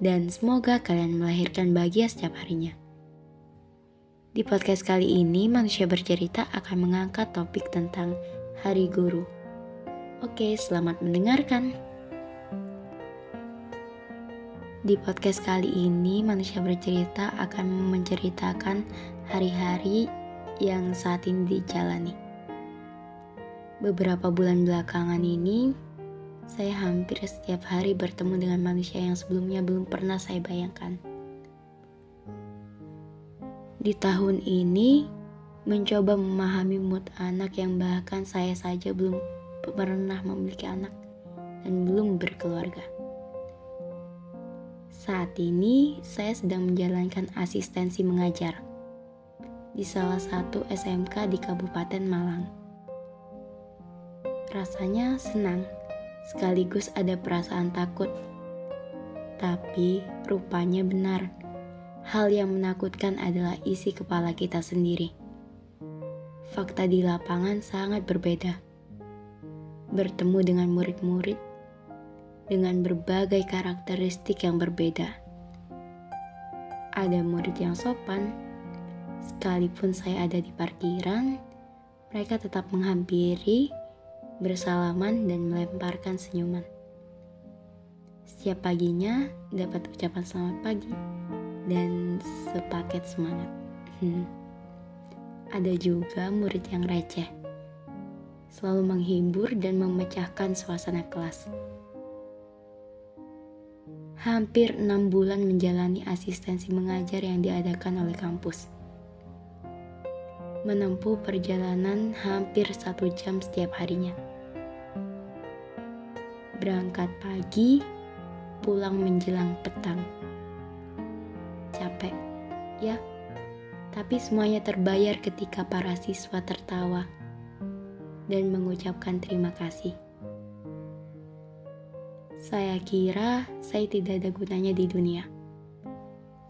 Dan semoga kalian melahirkan bahagia setiap harinya. Di podcast kali ini, manusia bercerita akan mengangkat topik tentang Hari Guru. Oke, selamat mendengarkan. Di podcast kali ini, manusia bercerita akan menceritakan hari-hari yang saat ini dijalani. Beberapa bulan belakangan ini, saya hampir setiap hari bertemu dengan manusia yang sebelumnya belum pernah saya bayangkan. Di tahun ini, mencoba memahami mood anak yang bahkan saya saja belum pernah memiliki anak dan belum berkeluarga. Saat ini, saya sedang menjalankan asistensi mengajar di salah satu SMK di Kabupaten Malang. Rasanya senang, sekaligus ada perasaan takut. Tapi rupanya benar, hal yang menakutkan adalah isi kepala kita sendiri. Fakta di lapangan sangat berbeda. Bertemu dengan murid-murid dengan berbagai karakteristik yang berbeda. Ada murid yang sopan, Sekalipun saya ada di parkiran, mereka tetap menghampiri, bersalaman, dan melemparkan senyuman. Setiap paginya dapat ucapan selamat pagi dan sepaket semangat. Hmm. Ada juga murid yang receh, selalu menghibur dan memecahkan suasana kelas. Hampir enam bulan menjalani asistensi mengajar yang diadakan oleh kampus menempuh perjalanan hampir satu jam setiap harinya. Berangkat pagi, pulang menjelang petang. Capek, ya, tapi semuanya terbayar ketika para siswa tertawa dan mengucapkan terima kasih. Saya kira saya tidak ada gunanya di dunia.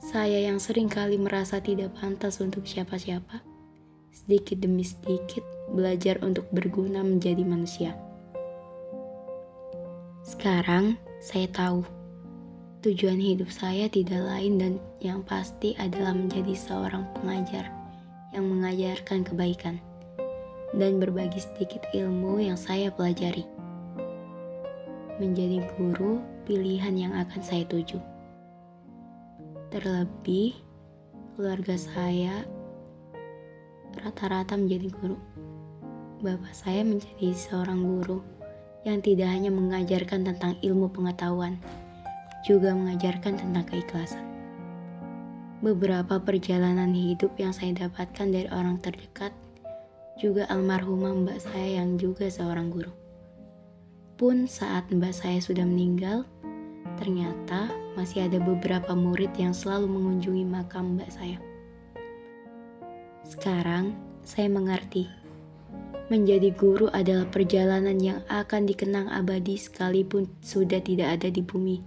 Saya yang sering kali merasa tidak pantas untuk siapa-siapa sedikit demi sedikit belajar untuk berguna menjadi manusia. Sekarang saya tahu tujuan hidup saya tidak lain dan yang pasti adalah menjadi seorang pengajar yang mengajarkan kebaikan dan berbagi sedikit ilmu yang saya pelajari. Menjadi guru pilihan yang akan saya tuju. Terlebih, keluarga saya rata-rata menjadi guru. Bapak saya menjadi seorang guru yang tidak hanya mengajarkan tentang ilmu pengetahuan, juga mengajarkan tentang keikhlasan. Beberapa perjalanan hidup yang saya dapatkan dari orang terdekat juga almarhumah mbak saya yang juga seorang guru. Pun saat mbak saya sudah meninggal, ternyata masih ada beberapa murid yang selalu mengunjungi makam mbak saya. Sekarang saya mengerti. Menjadi guru adalah perjalanan yang akan dikenang abadi sekalipun sudah tidak ada di bumi.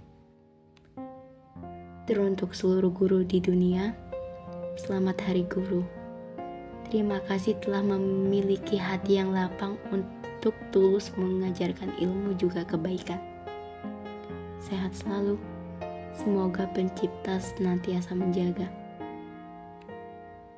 Teruntuk seluruh guru di dunia, selamat Hari Guru. Terima kasih telah memiliki hati yang lapang untuk tulus mengajarkan ilmu juga kebaikan. Sehat selalu. Semoga pencipta senantiasa menjaga.